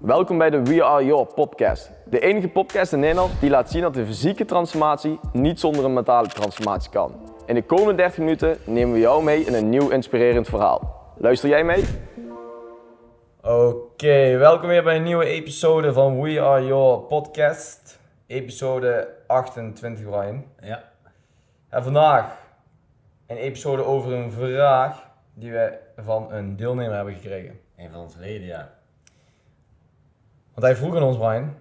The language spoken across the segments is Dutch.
Welkom bij de We Are Your podcast. De enige podcast in Nederland die laat zien dat de fysieke transformatie niet zonder een mentale transformatie kan. In de komende 30 minuten nemen we jou mee in een nieuw inspirerend verhaal. Luister jij mee? Oké, welkom weer bij een nieuwe episode van We Are Your podcast. Episode 28, Brian. Ja. En vandaag een episode over een vraag die we van een deelnemer hebben gekregen. Een van onze leden, ja. Want hij vroeg aan ons, Brian,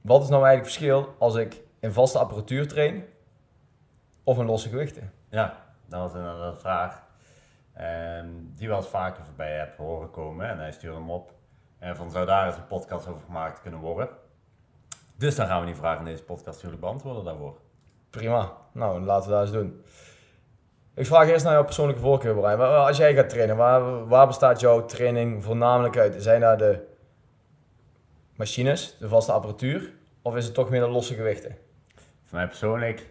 wat is nou eigenlijk het verschil als ik in vaste apparatuur train of in losse gewichten? Ja, dat was inderdaad een vraag ehm, die we al vaker voorbij hebben horen komen. En hij stuurde hem op. En van zou daar eens een podcast over gemaakt kunnen worden. Dus dan gaan we die vraag in deze podcast natuurlijk beantwoorden daarvoor. Prima. Nou, laten we dat eens doen. Ik vraag eerst naar jouw persoonlijke voorkeur, Brian. Als jij gaat trainen, waar, waar bestaat jouw training voornamelijk uit? Zijn dat de machines, de vaste apparatuur, of is het toch meer de losse gewichten? Voor mij persoonlijk,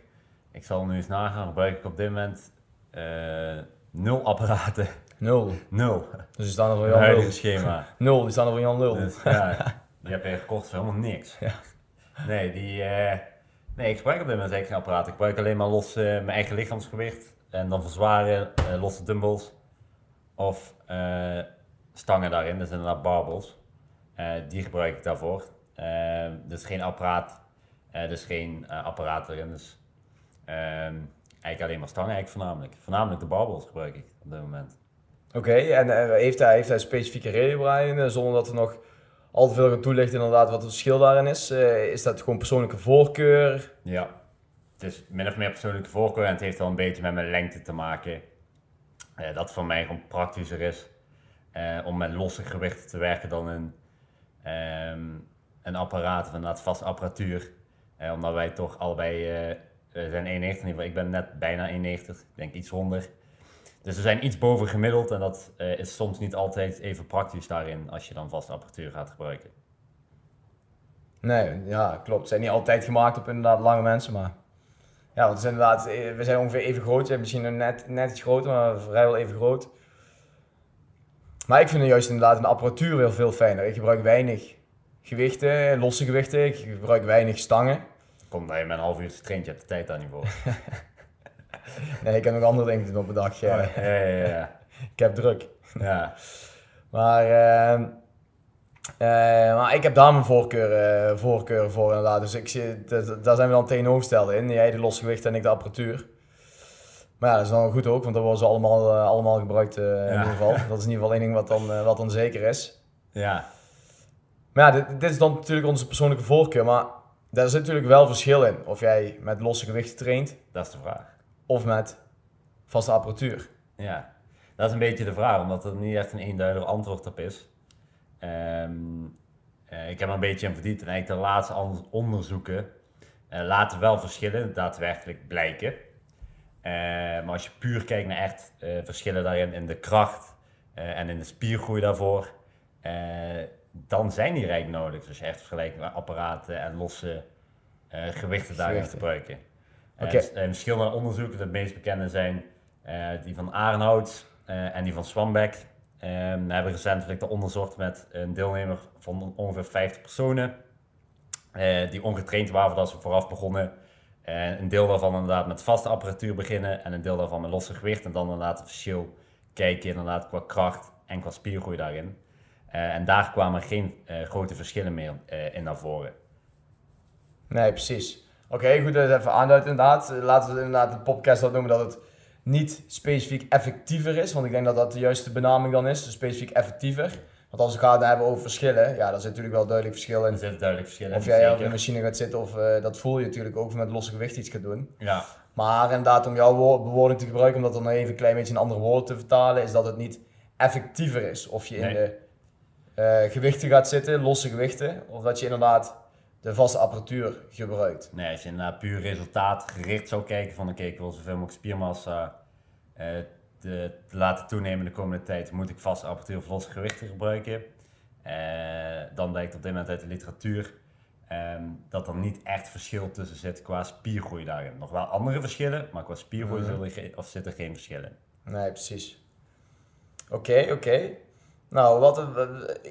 ik zal nu eens nagaan, gebruik ik op dit moment eh, nul apparaten. Nul. Nul. Dus die staan er voor Jan huidige Nul. schema. Nul, die staan er voor Jan Nul. Dus, ja, die heb je gekocht voor helemaal niks. Ja. Nee, die, eh, nee, ik gebruik op dit moment eigenlijk geen apparaat. Ik gebruik alleen maar los eh, mijn eigen lichaamsgewicht. En dan verzwaren, losse dumbbells. Of stangen daarin, dus inderdaad barbels. Eh, die gebruik ik daarvoor. Eh, dus geen apparaat, eh, dus geen apparaat erin. Dus ehm, eigenlijk alleen maar stangen eigenlijk voornamelijk. Voornamelijk de barbels gebruik ik op dit moment. Oké, en heeft, hij, heeft hij een specifieke reden, Brian, zonder dat we nog al te veel gaan toelichten inderdaad wat het verschil daarin is? Is dat gewoon persoonlijke voorkeur? Ja, het is min of meer persoonlijke voorkeur en het heeft wel een beetje met mijn lengte te maken. Dat het voor mij gewoon praktischer is om met losse gewichten te werken dan een, ehm, een apparaat of inderdaad vast apparatuur. Eh, omdat wij toch allebei, eh, we zijn 1,90 in ieder geval, ik ben net bijna 1,90, ik denk iets onder. Dus we zijn iets boven gemiddeld en dat eh, is soms niet altijd even praktisch daarin als je dan vast apparatuur gaat gebruiken. Nee, ja, klopt. Zijn niet altijd gemaakt op inderdaad lange mensen, maar... Ja, want het inderdaad, we zijn ongeveer even groot. Je misschien nog net, net iets groter, maar vrijwel even groot. Maar ik vind juist inderdaad een apparatuur weer veel fijner. Ik gebruik weinig gewichten, losse gewichten. Ik gebruik weinig stangen. Komt dat je met een half uur traint, je hebt de tijd daar niet voor. Nee, ik heb nog andere dingen op een dag. Ja. Ja, ja, ja, ja. Ik heb druk. ja. Maar, ehm, eh, maar ik heb daar mijn voorkeur, eh, voorkeur voor inderdaad. Dus ik, daar zijn we dan tegenovergesteld in. Jij de losse gewichten en ik de apparatuur. Maar ja, dat is dan goed ook, want dat worden ze allemaal, eh, allemaal gebruikt eh, in ieder geval. Dat is in ieder geval één ding wat dan, eh, wat dan zeker is. Ja, Maar ja, dit, dit is dan natuurlijk onze persoonlijke voorkeur. Maar daar zit natuurlijk wel verschil in. Of jij met losse gewichten traint dat is de vraag. of met vaste apparatuur. Ja, dat is een beetje de vraag, omdat er niet echt een eenduidig antwoord op is. Ehm, eh, ik heb er een beetje in verdiept en eigenlijk de laatste onderzoeken laten wel verschillen daadwerkelijk blijken. Eh, maar als je puur kijkt naar echt eh, verschillen daarin in de kracht eh, en in de spiergroei daarvoor, dan zijn die rijk nodig. Dus als je echt vergelijkt met apparaten en losse gewichten daarin gebruiken. Oké. dus, eh, verschillende onderzoeken, de meest bekende zijn die van Arenhout en die van Swambeck. We hebben recentelijk de onderzocht met een deelnemer van ongeveer 50 personen. die ongetraind waren voordat ze vooraf begonnen. En een deel daarvan inderdaad met vaste apparatuur beginnen en een deel daarvan met losse gewicht. En dan inderdaad het verschil kijken inderdaad qua kracht en qua spiergroei daarin. Eh, en daar kwamen geen eh, grote verschillen meer eh, in naar voren. Nee, precies. Oké, goed dat even aanduidt inderdaad. Eh, Laten we inderdaad de podcast dat noemen dat het niet specifiek effectiever is. Want ik denk dat dat de juiste benaming dan is. Dus specifiek effectiever. Want als we het gaan hebben over verschillen, ja, daar zit natuurlijk wel duidelijk verschil Er in. verschillen Of in, jij op zeker. de machine gaat zitten of eh, dat voel je natuurlijk ook of met losse gewicht iets gaat doen. Ja, Maar inderdaad, om jouw woord- bewoording te gebruiken, om dat dan even een klein beetje in andere woorden te vertalen, is dat het niet effectiever is. Of je in de eh, gewichten gaat zitten, losse gewichten, of dat je inderdaad de vaste apparatuur gebruikt. Nee, als je inderdaad puur resultaatgericht zou kijken van oké, ik wil zoveel mogelijk spiermassa eh, te, te laten toenemen de komende tijd, moet ik vaste apparatuur of losse gewichten gebruiken. Eh, dan blijkt op dit moment uit de literatuur ehm, dat er niet echt verschil tussen zit qua spiergroei daarin. Nog wel andere verschillen, maar qua spiergroei zullen ge- of zit er geen verschillen. Nee, precies. Oké, oké. Nou, wat, eh,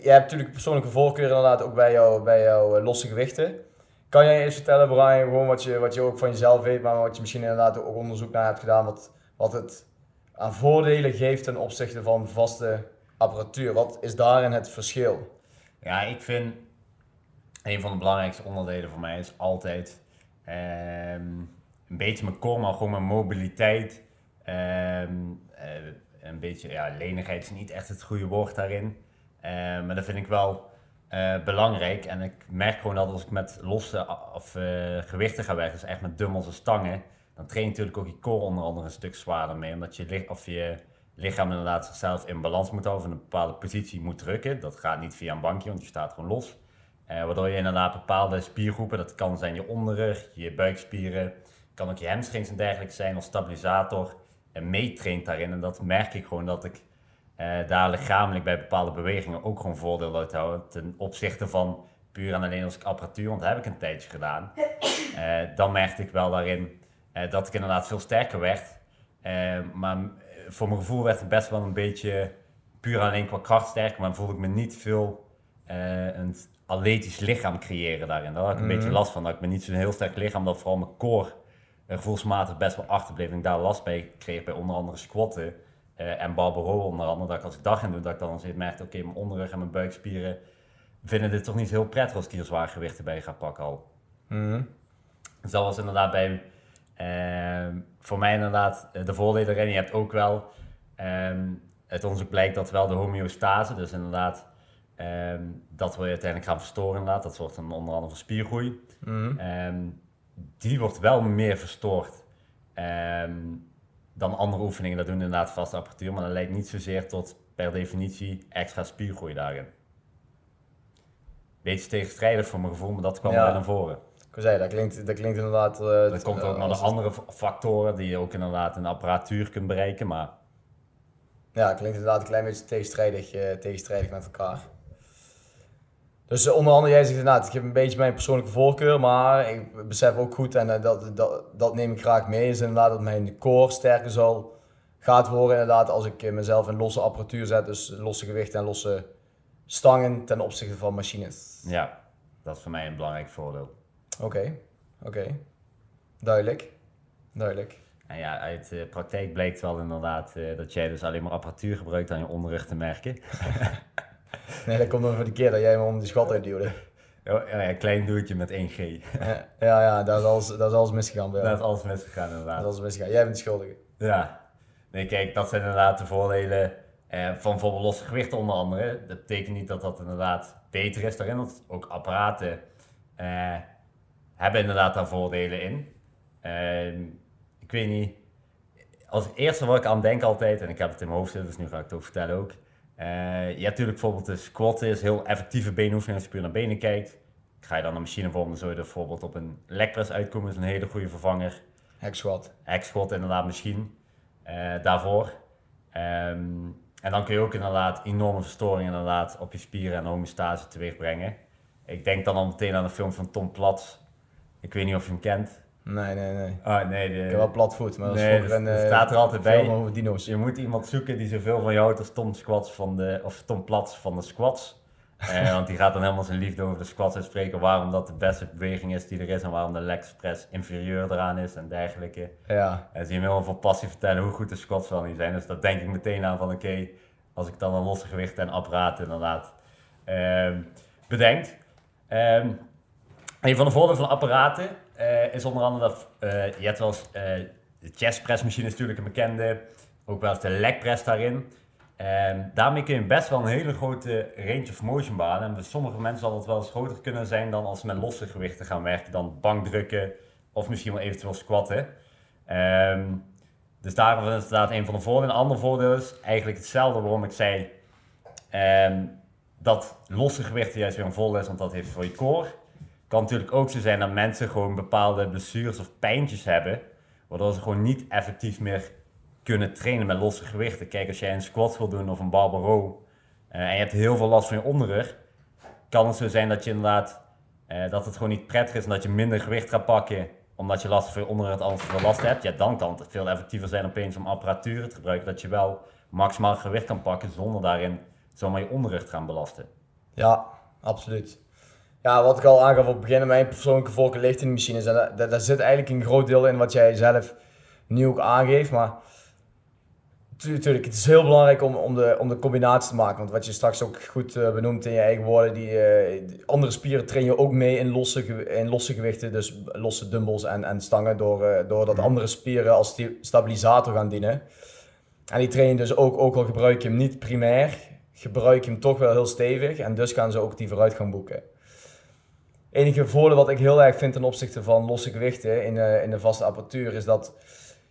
je hebt natuurlijk persoonlijke voorkeur inderdaad ook bij, jou, bij jouw eh, losse gewichten. Kan jij eens vertellen, Brian, gewoon wat je, wat je ook van jezelf weet, maar wat je misschien inderdaad ook onderzoek naar hebt gedaan, wat, wat het aan voordelen geeft ten opzichte van vaste apparatuur? Wat is daarin het verschil? Ja, ik vind een van de belangrijkste onderdelen voor mij is altijd ehm, een beetje mijn core, maar gewoon mijn mobiliteit. Ehm, eh, een beetje, ja, lenigheid is niet echt het goede woord daarin. Ehm, maar dat vind ik wel eh, belangrijk. En ik merk gewoon dat als ik met losse of, eh, gewichten ga werken, dus echt met dumbbells en stangen, dan train je natuurlijk ook je core onder andere een stuk zwaarder mee. Omdat je, of je lichaam inderdaad zichzelf in balans moet houden, in een bepaalde positie moet drukken. Dat gaat niet via een bankje, want je staat gewoon los. Eh, waardoor je inderdaad bepaalde spiergroepen, dat kan zijn je onderrug, je buikspieren, kan ook je hamstrings en dergelijke zijn als stabilisator, en meetraint daarin. En dat merk ik gewoon dat ik eh, daar lichamelijk bij bepaalde bewegingen ook gewoon voordeel uit hou. Ten opzichte van puur en alleen als ik apparatuur, want dat heb ik een tijdje gedaan. Eh, dan merkte ik wel daarin eh, dat ik inderdaad veel sterker werd. Eh, maar eh, voor mijn gevoel werd ik best wel een beetje puur en alleen qua kracht sterker, maar voelde ik me niet veel eh, een atletisch lichaam creëren daarin. Daar had ik een Mhm. beetje last van. Dat ik me niet zo'n heel sterk lichaam, dat vooral mijn core gevoelsmatig best wel achterbleef. En ik daar last bij kreeg bij onder andere squatten eh, en barbaro onder andere. Dat ik als ik dat ging doen, dat ik dan eens merkte, oké, mijn onderrug en mijn buikspieren vinden dit toch niet heel prettig als ik hier zwaar gewichten bij ga pakken al. Mhm. Dus dat was inderdaad bij, ehm, voor mij inderdaad eh, de voordelen erin. Je hebt ook wel, ehm het onderzoek blijkt dat wel de homeostase, dus inderdaad, ehm, dat wil je uiteindelijk gaan verstoren inderdaad. Dat zorgt dan onder andere voor spiergroei. Ehm, die wordt wel meer verstoord dan andere oefeningen. Dat doen inderdaad vaste apparatuur, maar dat leidt niet zozeer tot per definitie extra spiergroei daarin. Beetje tegenstrijdig voor mijn gevoel, maar dat kwam Ja. wel naar voren. Ik zeggen, dat klinkt, dat klinkt inderdaad... eh, Dat komt ook eh, naar de andere factoren die je ook inderdaad in de apparatuur kunt bereiken, maar Ja, het klinkt inderdaad een klein beetje tegenstrijdig, eh, tegenstrijdig met elkaar. Dus onder andere, jij zegt inderdaad, ik heb een beetje mijn persoonlijke voorkeur, maar ik besef ook goed, en dat, dat, dat neem ik graag mee, is inderdaad dat mijn core sterker zal gaat worden inderdaad als ik mezelf in losse apparatuur zet, dus losse gewichten en losse stangen ten opzichte van machines. ja, dat is voor mij een belangrijk voordeel. Oké, oké. Duidelijk. Duidelijk. En ja, uit de praktijk blijkt wel inderdaad eh, dat jij dus alleen maar apparatuur gebruikt aan je onderrug te merken. Nee, dat komt dan voor de keer dat jij me om die schat uitduwde. Ja, ja, een klein doeltje met 1G. Ja, ja, dat is alles, dat is alles misgegaan bij. Dat is alles misgegaan Dat inderdaad. is alles misgegaan. Jij bent de schuldige. Ja. Nee, kijk, dat zijn inderdaad de voordelen eh, van bijvoorbeeld losse gewichten onder andere. Dat betekent niet dat dat inderdaad beter is daarin, want ook apparaten eh, hebben inderdaad daar voordelen in. Ehm, ik weet niet, als eerste wat ik aan denk altijd, en ik heb het in mijn hoofd zitten, dus nu ga ik het ook vertellen ook. Eh, je hebt natuurlijk bijvoorbeeld de squat is heel effectieve beenoefening als je puur naar benen kijkt. Ga je dan een machine vormen, dan zou je er bijvoorbeeld op een legpress uitkomen, is een hele goede vervanger. Hack squat. Hack-squat inderdaad misschien eh, daarvoor. Ehm, en dan kun je ook inderdaad enorme verstoringen inderdaad op je spieren en homeostase teweeg brengen. Ik denk dan al meteen aan een film van Tom Platz. Ik weet niet of je hem kent. Nee, nee, nee. Ah, nee, de, Ik heb wel platvoet, maar dat is nee, dat- een eh, staat er altijd bij. over dino's. Je moet iemand zoeken die zoveel van je houdt als Tom, squats van de, of Tom Platz van de squats. Eh, want die gaat dan helemaal zijn liefde over de squats uitspreken. Waarom dat de beste beweging is die er is. En waarom de leg press inferieur eraan is en dergelijke. Ja, En zie je hem heel veel passie vertellen hoe goed de squats wel niet zijn. Dus dat denk ik meteen aan van oké, als ik dan een losse gewichten en apparaten inderdaad ehm bedenk. Ehm, een van de voordelen van apparaten eh, is onder andere dat eh, je hebt wel eh, de chest press machine is natuurlijk een bekende. Ook wel eens de leg press daarin. Ehm, daarmee kun je best wel een hele grote range of motion behalen. En bij sommige mensen zal het wel eens groter kunnen zijn dan als ze met losse gewichten gaan werken. Dan bankdrukken of misschien wel eventueel squatten. Ehm, dus daarom is het inderdaad een van de voordelen. Een ander voordeel is eigenlijk hetzelfde waarom ik zei ehm, dat losse gewichten juist weer een voordeel is, want dat heeft voor je core. Kan natuurlijk ook zo zijn dat mensen gewoon bepaalde blessures of pijntjes hebben, waardoor ze gewoon niet effectief meer kunnen trainen met losse gewichten. Kijk, als jij een squat wil doen of een barbaro eh, en je hebt heel veel last van je onderrug, kan het zo zijn dat je inderdaad eh, dat het gewoon niet prettig is en dat je minder gewicht gaat pakken omdat je last van je onderrug anders veel last hebt. Ja, dan kan het veel effectiever zijn opeens om apparatuur te gebruiken dat je wel maximaal gewicht kan pakken zonder daarin zomaar je onderrug te gaan belasten. Ja, absoluut. Ja, wat ik al aangaf op het begin, mijn persoonlijke voorkeur ligt in de machines. En daar, daar zit eigenlijk een groot deel in wat jij zelf nu ook aangeeft. Maar natuurlijk, het is heel belangrijk om, om, de, om de combinatie te maken. Want wat je straks ook goed uh, benoemt in je eigen woorden, die, uh, andere spieren train je ook mee in losse, in losse gewichten. Dus losse dumbbells en, en stangen, door, uh, doordat mhm. andere spieren als stabilisator gaan dienen. En die train je dus ook, ook al gebruik je hem niet primair, gebruik je hem toch wel heel stevig. En dus gaan ze ook die vooruitgang boeken enige voordeel wat ik heel erg vind ten opzichte van losse gewichten in, in de vaste apparatuur is dat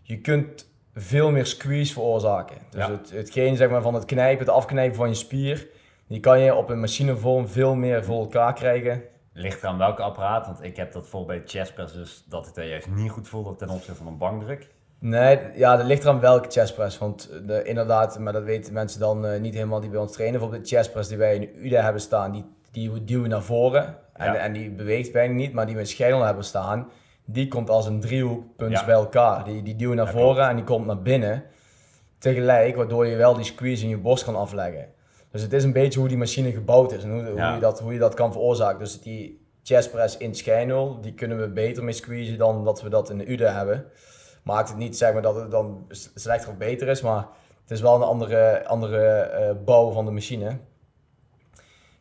je kunt veel meer squeeze veroorzaken. Dus het, hetgeen zeg maar, van het knijpen, het afknijpen van je spier, die kan je op een machinevorm veel meer voor elkaar krijgen. Ligt aan welke apparaat, want ik heb dat voor bij chestpress dus dat het er juist niet goed voelde ten opzichte van een bankdruk. Nee, ja, dat ligt eraan welke chestpress. Want de, inderdaad, maar dat weten mensen dan uh, niet helemaal die bij ons trainen. Bijvoorbeeld de chestpress die wij in UDA hebben staan, die, die duwen naar voren. En, en die beweegt bijna niet, maar die we in schijnel hebben staan, die komt als een driehoekpunt bij elkaar. Die, die duwen naar voren en die komt naar binnen. Tegelijk, waardoor je wel die squeeze in je borst kan afleggen. Dus het is een beetje hoe die machine gebouwd is en hoe, hoe, je, dat, hoe je dat kan veroorzaken. Dus die chest press in schijnel, die kunnen we beter mee squeezen dan dat we dat in de UDE hebben. Maakt het niet zeg maar, dat het dan slechter of beter is, maar het is wel een andere, andere uh, bouw van de machine.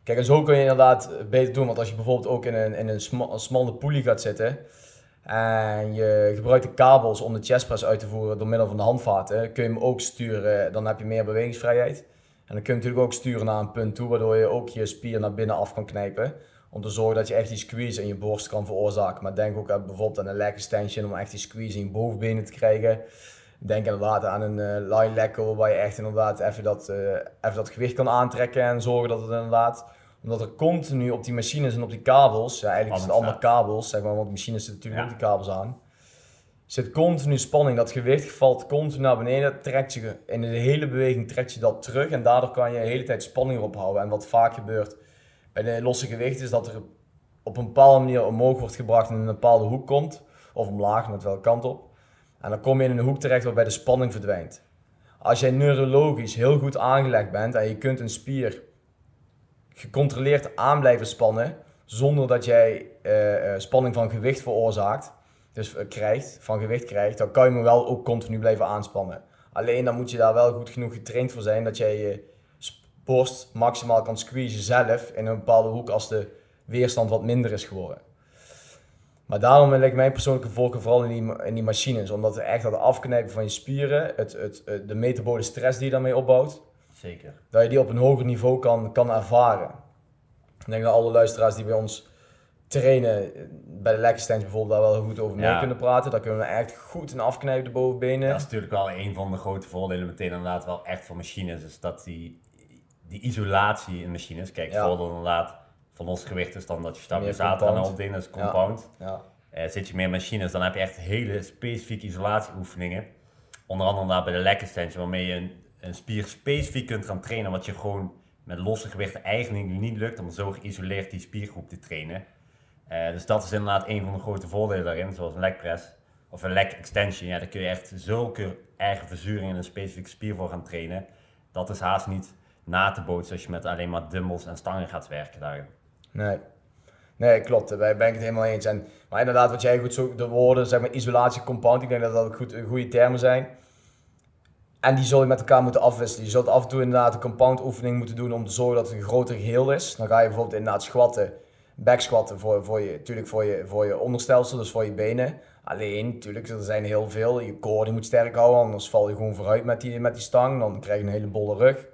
Kijk, en zo kun je inderdaad beter doen. Want als je bijvoorbeeld ook in een, in een, smalle poelie gaat zitten, en je gebruikt de kabels om de chestpress uit te voeren door middel van de handvaten, kun je hem ook sturen, dan heb je meer bewegingsvrijheid. En dan kun je natuurlijk ook sturen naar een punt toe, waardoor je ook je spier naar binnen af kan knijpen. Om te zorgen dat je echt die squeeze in je borst kan veroorzaken. Maar denk ook bijvoorbeeld aan een leg extension om echt die squeeze in je bovenbenen te krijgen. Denk inderdaad aan een uh, line leg waar je echt inderdaad even dat, uh, even dat gewicht kan aantrekken en zorgen dat het inderdaad omdat er continu op die machines en op die kabels, ja, eigenlijk het allemaal kabels, zeg maar, want de machines zitten natuurlijk ja. ook die kabels aan. Zit continu spanning, dat gewicht valt continu naar beneden, trekt je, in de hele beweging trekt je dat terug en daardoor kan je de hele tijd spanning ophouden. En wat vaak gebeurt bij de losse gewichten is dat er op een bepaalde manier omhoog wordt gebracht en in een bepaalde hoek komt, of omlaag, met welke kant op. En dan kom je in een hoek terecht waarbij de spanning verdwijnt. Als jij neurologisch heel goed aangelegd bent en je kunt een spier gecontroleerd aan blijven spannen, zonder dat jij uh, spanning van gewicht veroorzaakt, dus uh, krijgt, van gewicht krijgt, dan kan je me wel ook continu blijven aanspannen. Alleen dan moet je daar wel goed genoeg getraind voor zijn dat jij je borst maximaal kan squeezen zelf in een bepaalde hoek als de weerstand wat minder is geworden. Maar daarom wil ik mijn persoonlijke voorkeur vooral in die, in die machines, omdat het echt dat afknijpen van je spieren, het, het, de metabole stress die je daarmee opbouwt, Zeker. Dat je die op een hoger niveau kan, kan ervaren. Ik denk dat alle luisteraars die bij ons trainen, bij de lekkerstands bijvoorbeeld, daar wel goed over mee kunnen praten. Daar kunnen we echt goed in afknijpen, de bovenbenen. Dat is natuurlijk wel een van de grote voordelen meteen inderdaad wel echt van machines. Is dat die, die isolatie in machines, kijk, ja. voordeel inderdaad van ons gewicht is dan dat je stabilisator aan opdelen, dat is compound. Ja. Uh, zit je meer machines, dan heb je echt hele specifieke isolatieoefeningen. Onder andere bij de lekkerstands, waarmee je een een spier specifiek kunt gaan trainen, wat je gewoon met losse gewichten eigenlijk niet lukt om zo geïsoleerd die spiergroep te trainen. Uh, dus dat is inderdaad een van de grote voordelen daarin, zoals een leg press of een leg extension. Ja, daar kun je echt zulke erge verzuring in een specifieke spier voor gaan trainen. Dat is haast niet na te bootsen als je met alleen maar dumbbells en stangen gaat werken daarin. Nee. Nee, klopt. Daar ben ik het helemaal eens. En, maar inderdaad, wat jij goed zo, de woorden, zeg maar isolatie, compound, ik denk dat dat ook goed, goede termen zijn. En die zul je met elkaar moeten afwisselen. Je zult af en toe inderdaad een compound oefening moeten doen om te zorgen dat het een groter geheel is. Dan ga je bijvoorbeeld inderdaad squatten, backsquatten voor, voor, je, natuurlijk voor, je, voor je onderstelsel, dus voor je benen. Alleen, natuurlijk, er zijn heel veel. Je core die moet sterk houden, anders val je gewoon vooruit met die, met die stang. Dan krijg je een hele bolle rug.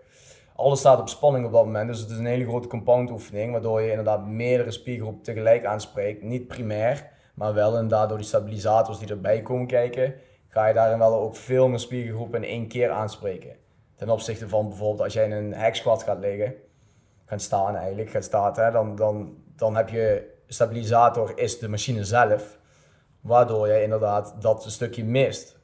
Alles staat op spanning op dat moment, dus het is een hele grote compound oefening, waardoor je inderdaad meerdere spiergroepen tegelijk aanspreekt. Niet primair, maar wel inderdaad door die stabilisators die erbij komen kijken ga je daarin wel ook veel meer spiergroepen in één keer aanspreken. Ten opzichte van bijvoorbeeld als jij in een squat gaat liggen, gaat staan eigenlijk, gaat staan, dan, dan, dan heb je stabilisator is de machine zelf, waardoor je inderdaad dat stukje mist.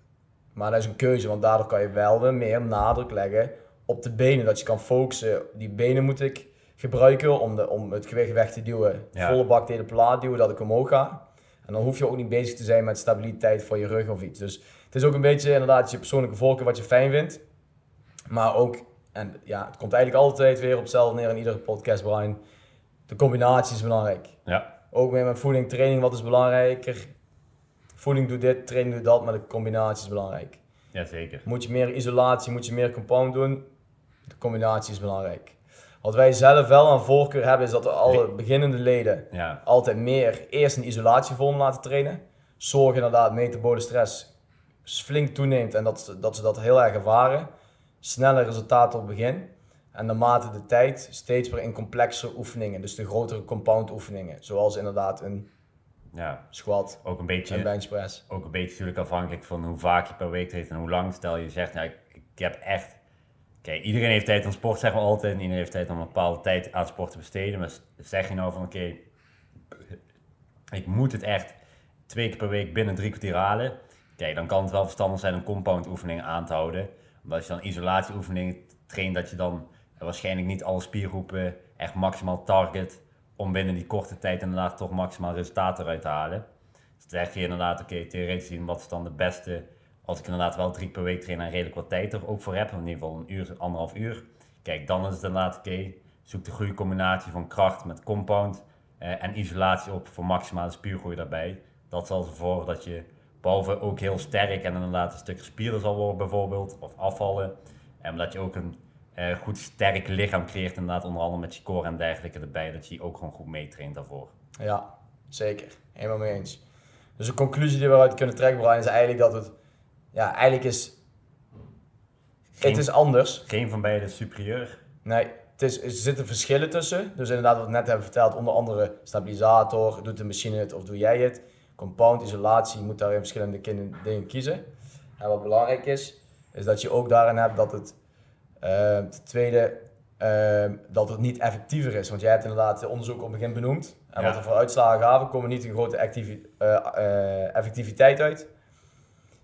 Maar dat is een keuze, want daardoor kan je wel weer meer nadruk leggen op de benen. Dat je kan focussen, die benen moet ik gebruiken om, de, om het gewicht weg te duwen. Volle bak tegen de plaat duwen, dat ik omhoog ga. En dan hoef je ook niet bezig te zijn met stabiliteit voor je rug of iets. Dus het is ook een beetje inderdaad je persoonlijke voorkeur wat je fijn vindt. Maar ook En ja, het komt eigenlijk altijd weer op hetzelfde neer in iedere podcast, Brian. De combinatie is belangrijk. Ja, Ook weer met voeding, training, wat is belangrijker? Voeding doet dit, training doet dat, maar de combinatie is belangrijk. jazeker. Moet je meer isolatie, moet je meer compound doen? De combinatie is belangrijk. Wat wij zelf wel aan voorkeur hebben, is dat we alle beginnende leden Ja, altijd meer eerst een isolatievorm laten trainen. Zorg inderdaad metabole stress flink toeneemt en dat, ze- dat ze dat heel erg ervaren. Snelle resultaten op het begin. En naarmate de tijd steeds weer in complexere oefeningen. Dus de grotere compound oefeningen. Zoals inderdaad een ja. squat Ook een en beetje, bench press. ook een beetje natuurlijk afhankelijk van hoe vaak je per week traint en hoe lang. Stel je zegt, nou, ik, ik heb echt... Kijk, iedereen heeft tijd aan sport, zeggen we altijd. En iedereen heeft tijd om een bepaalde tijd aan sport te besteden. Maar zeg je nou van, oké, ik moet het echt twee keer per week binnen drie kwartier halen. Kijk, dan kan het wel verstandig zijn om compound oefeningen aan te houden. Omdat als je dan isolatieoefeningen traint, dat je dan waarschijnlijk niet alle spiergroepen echt maximaal target om binnen die korte tijd inderdaad toch maximaal resultaten eruit te halen. Dus dan zeg je inderdaad, oké, theoretisch gezien, wat is dan de beste, als ik inderdaad wel drie per week train en redelijk wat tijd er ook voor heb, in ieder geval een uur, anderhalf uur. Kijk, dan is het inderdaad, oké, zoek de goede combinatie van kracht met compound eh, en isolatie op voor maximale spiergroei daarbij. Dat zal ervoor dat je behalve ook heel sterk en inderdaad een stuk spierder zal worden bijvoorbeeld, of afvallen. En dat je ook een eh, goed sterk lichaam creëert inderdaad, onder andere met je core en dergelijke erbij, dat je ook gewoon goed meetraint daarvoor. Ja, zeker. Helemaal mee eens. Dus de conclusie die we eruit kunnen trekken, Brian, is eigenlijk dat het... Ja, eigenlijk is... Geen- Het is anders. Geen van beide is superieur. Nee, het is, er zitten verschillen tussen. Dus inderdaad, wat we net hebben verteld, onder andere stabilisator, doet de machine het of doe jij het? Compound, isolatie, je moet daarin verschillende dingen kiezen. En wat belangrijk is, is dat je ook daarin hebt dat het, eh, ten tweede, eh, dat het niet effectiever is. Want jij hebt inderdaad de onderzoek op het begin benoemd. En Ja. wat er voor uitslagen gaven, komen niet een grote activi- eh, eh, effectiviteit uit.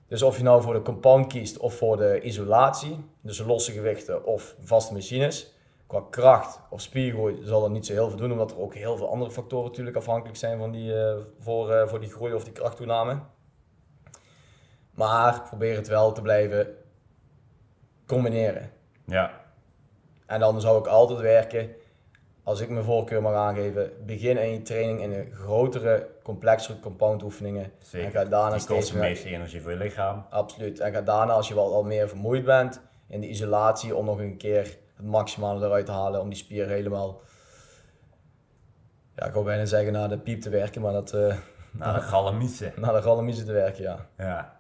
Dus of je nou voor de compound kiest of voor de isolatie, dus losse gewichten of vaste machines, qua kracht of spiergroei zal er niet zo heel veel doen, omdat er ook heel veel andere factoren natuurlijk afhankelijk zijn van die, eh, voor, eh, voor die groei of die krachttoename. Maar probeer het wel te blijven combineren. Ja, En dan zou ik altijd werken, als ik mijn voorkeur mag aangeven, begin in je training in een grotere, complexere compound oefeningen. En zeker. ga daarna Die steeds de meer meeste energie voor je lichaam. Absoluut. En ga daarna, als je wel al meer vermoeid bent, in de isolatie om nog een keer het maximale eruit te halen. Om die spier helemaal, ja, ik wou bijna zeggen naar de piep te werken, maar dat, eh Nou, de galamiezen. naar de gallemiezen te werken, ja. Ja.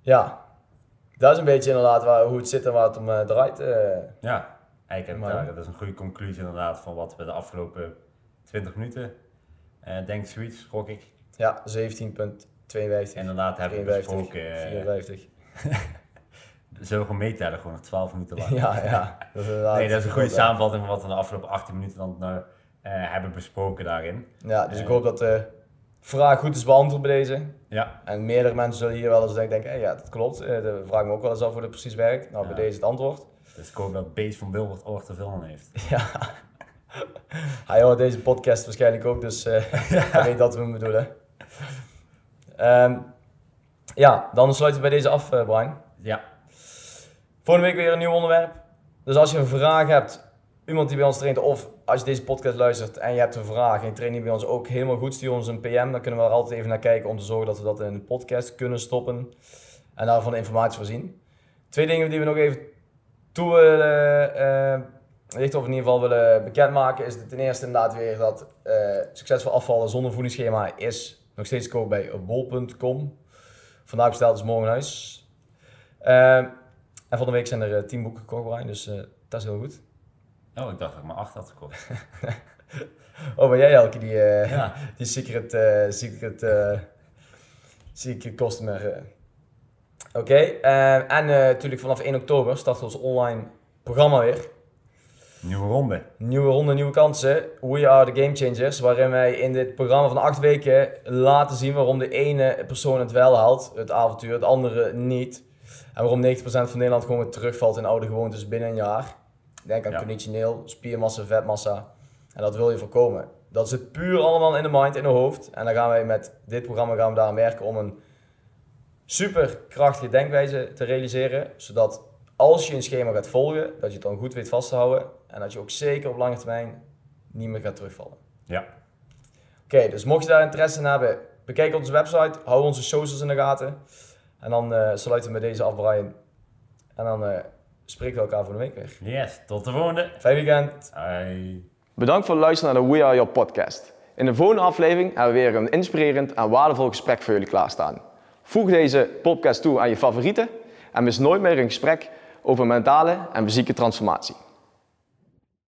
Ja, dat is een beetje inderdaad waar, hoe het zit en waar het om eh, draait. eh. ja, eigenlijk heb ik Maar- dat is een goede conclusie inderdaad van wat we de afgelopen 20 minuten, eh denk zoiets, gok ik, ja, 17.52, inderdaad hebben 53, besproken. eh, 54. zullen we gewoon meetellen, gewoon nog 12 minuten lang. Ja, ja. Dat is, nee, dat is een goede goed, samenvatting van wat we de afgelopen 18 minuten dan nou, eh, hebben besproken daarin. Ja, dus ik Eh. hoop dat de vraag goed is beantwoord bij deze. Ja, En meerdere mensen zullen hier wel eens denken, hey, ja, dat klopt. Eh, De vraag me ook wel eens af hoe dat precies werkt. Nou, Ja. bij deze het antwoord. Dus ik hoop dat Beest van Wilbert oor te veel heeft. Ja. Hij hoort deze podcast waarschijnlijk ook, dus eh hij weet dat we hem bedoelen. Ehm, ja, dan sluiten we bij deze af, eh, Brian. Ja, Volgende week weer een nieuw onderwerp. Dus als je een vraag hebt, iemand die bij ons traint, of als je deze podcast luistert en je hebt een vraag en je traint bij ons ook helemaal goed, stuur ons een PM. Dan kunnen we er altijd even naar kijken om te zorgen dat we dat in de podcast kunnen stoppen en daarvan informatie voorzien. Twee dingen die we nog even toe willen eh, richten, of in ieder geval willen bekendmaken, is ten eerste inderdaad weer dat eh, succesvol afvallen zonder voedingsschema is nog steeds te koop bij bol.com. Vandaag besteld is morgen huis. Ehm, en van de week zijn er tien boeken gekocht, Brian, dus dat is heel goed. oh, ik dacht dat ik maar 8 had gekocht. Oh, ben jij elke die, Ja. die secret, secret, secret customer? Oké, eh, en eh, natuurlijk vanaf 1 oktober starten we ons online programma weer. Nieuwe ronde. Nieuwe ronde, nieuwe kansen. We are the game changers. Waarin wij in dit programma van acht weken laten zien waarom de ene persoon het wel haalt, het avontuur, het andere niet. En waarom 90% van Nederland gewoon weer terugvalt in oude gewoontes binnen een jaar. Denk aan Ja. conditioneel, spiermassa, vetmassa. En dat wil je voorkomen. Dat zit puur allemaal in de mind, in de hoofd. En dan gaan wij met dit programma gaan we daar aan werken om een super krachtige denkwijze te realiseren. Zodat als je een schema gaat volgen, dat je het dan goed weet vast te houden. En dat je ook zeker op lange termijn niet meer gaat terugvallen. Ja. Oké, dus mocht je daar interesse in hebben, bekijk onze website, hou onze socials in de gaten. En dan eh, sluiten we met deze af, Brian. En dan eh, spreken we elkaar voor de week weer. Yes, tot de volgende. Fijn weekend. Bye. Bedankt voor het luisteren naar de We Are Your podcast. In de volgende aflevering hebben we weer een inspirerend en waardevol gesprek voor jullie klaarstaan. Voeg deze podcast toe aan je favorieten en mis nooit meer een gesprek over mentale en fysieke transformatie.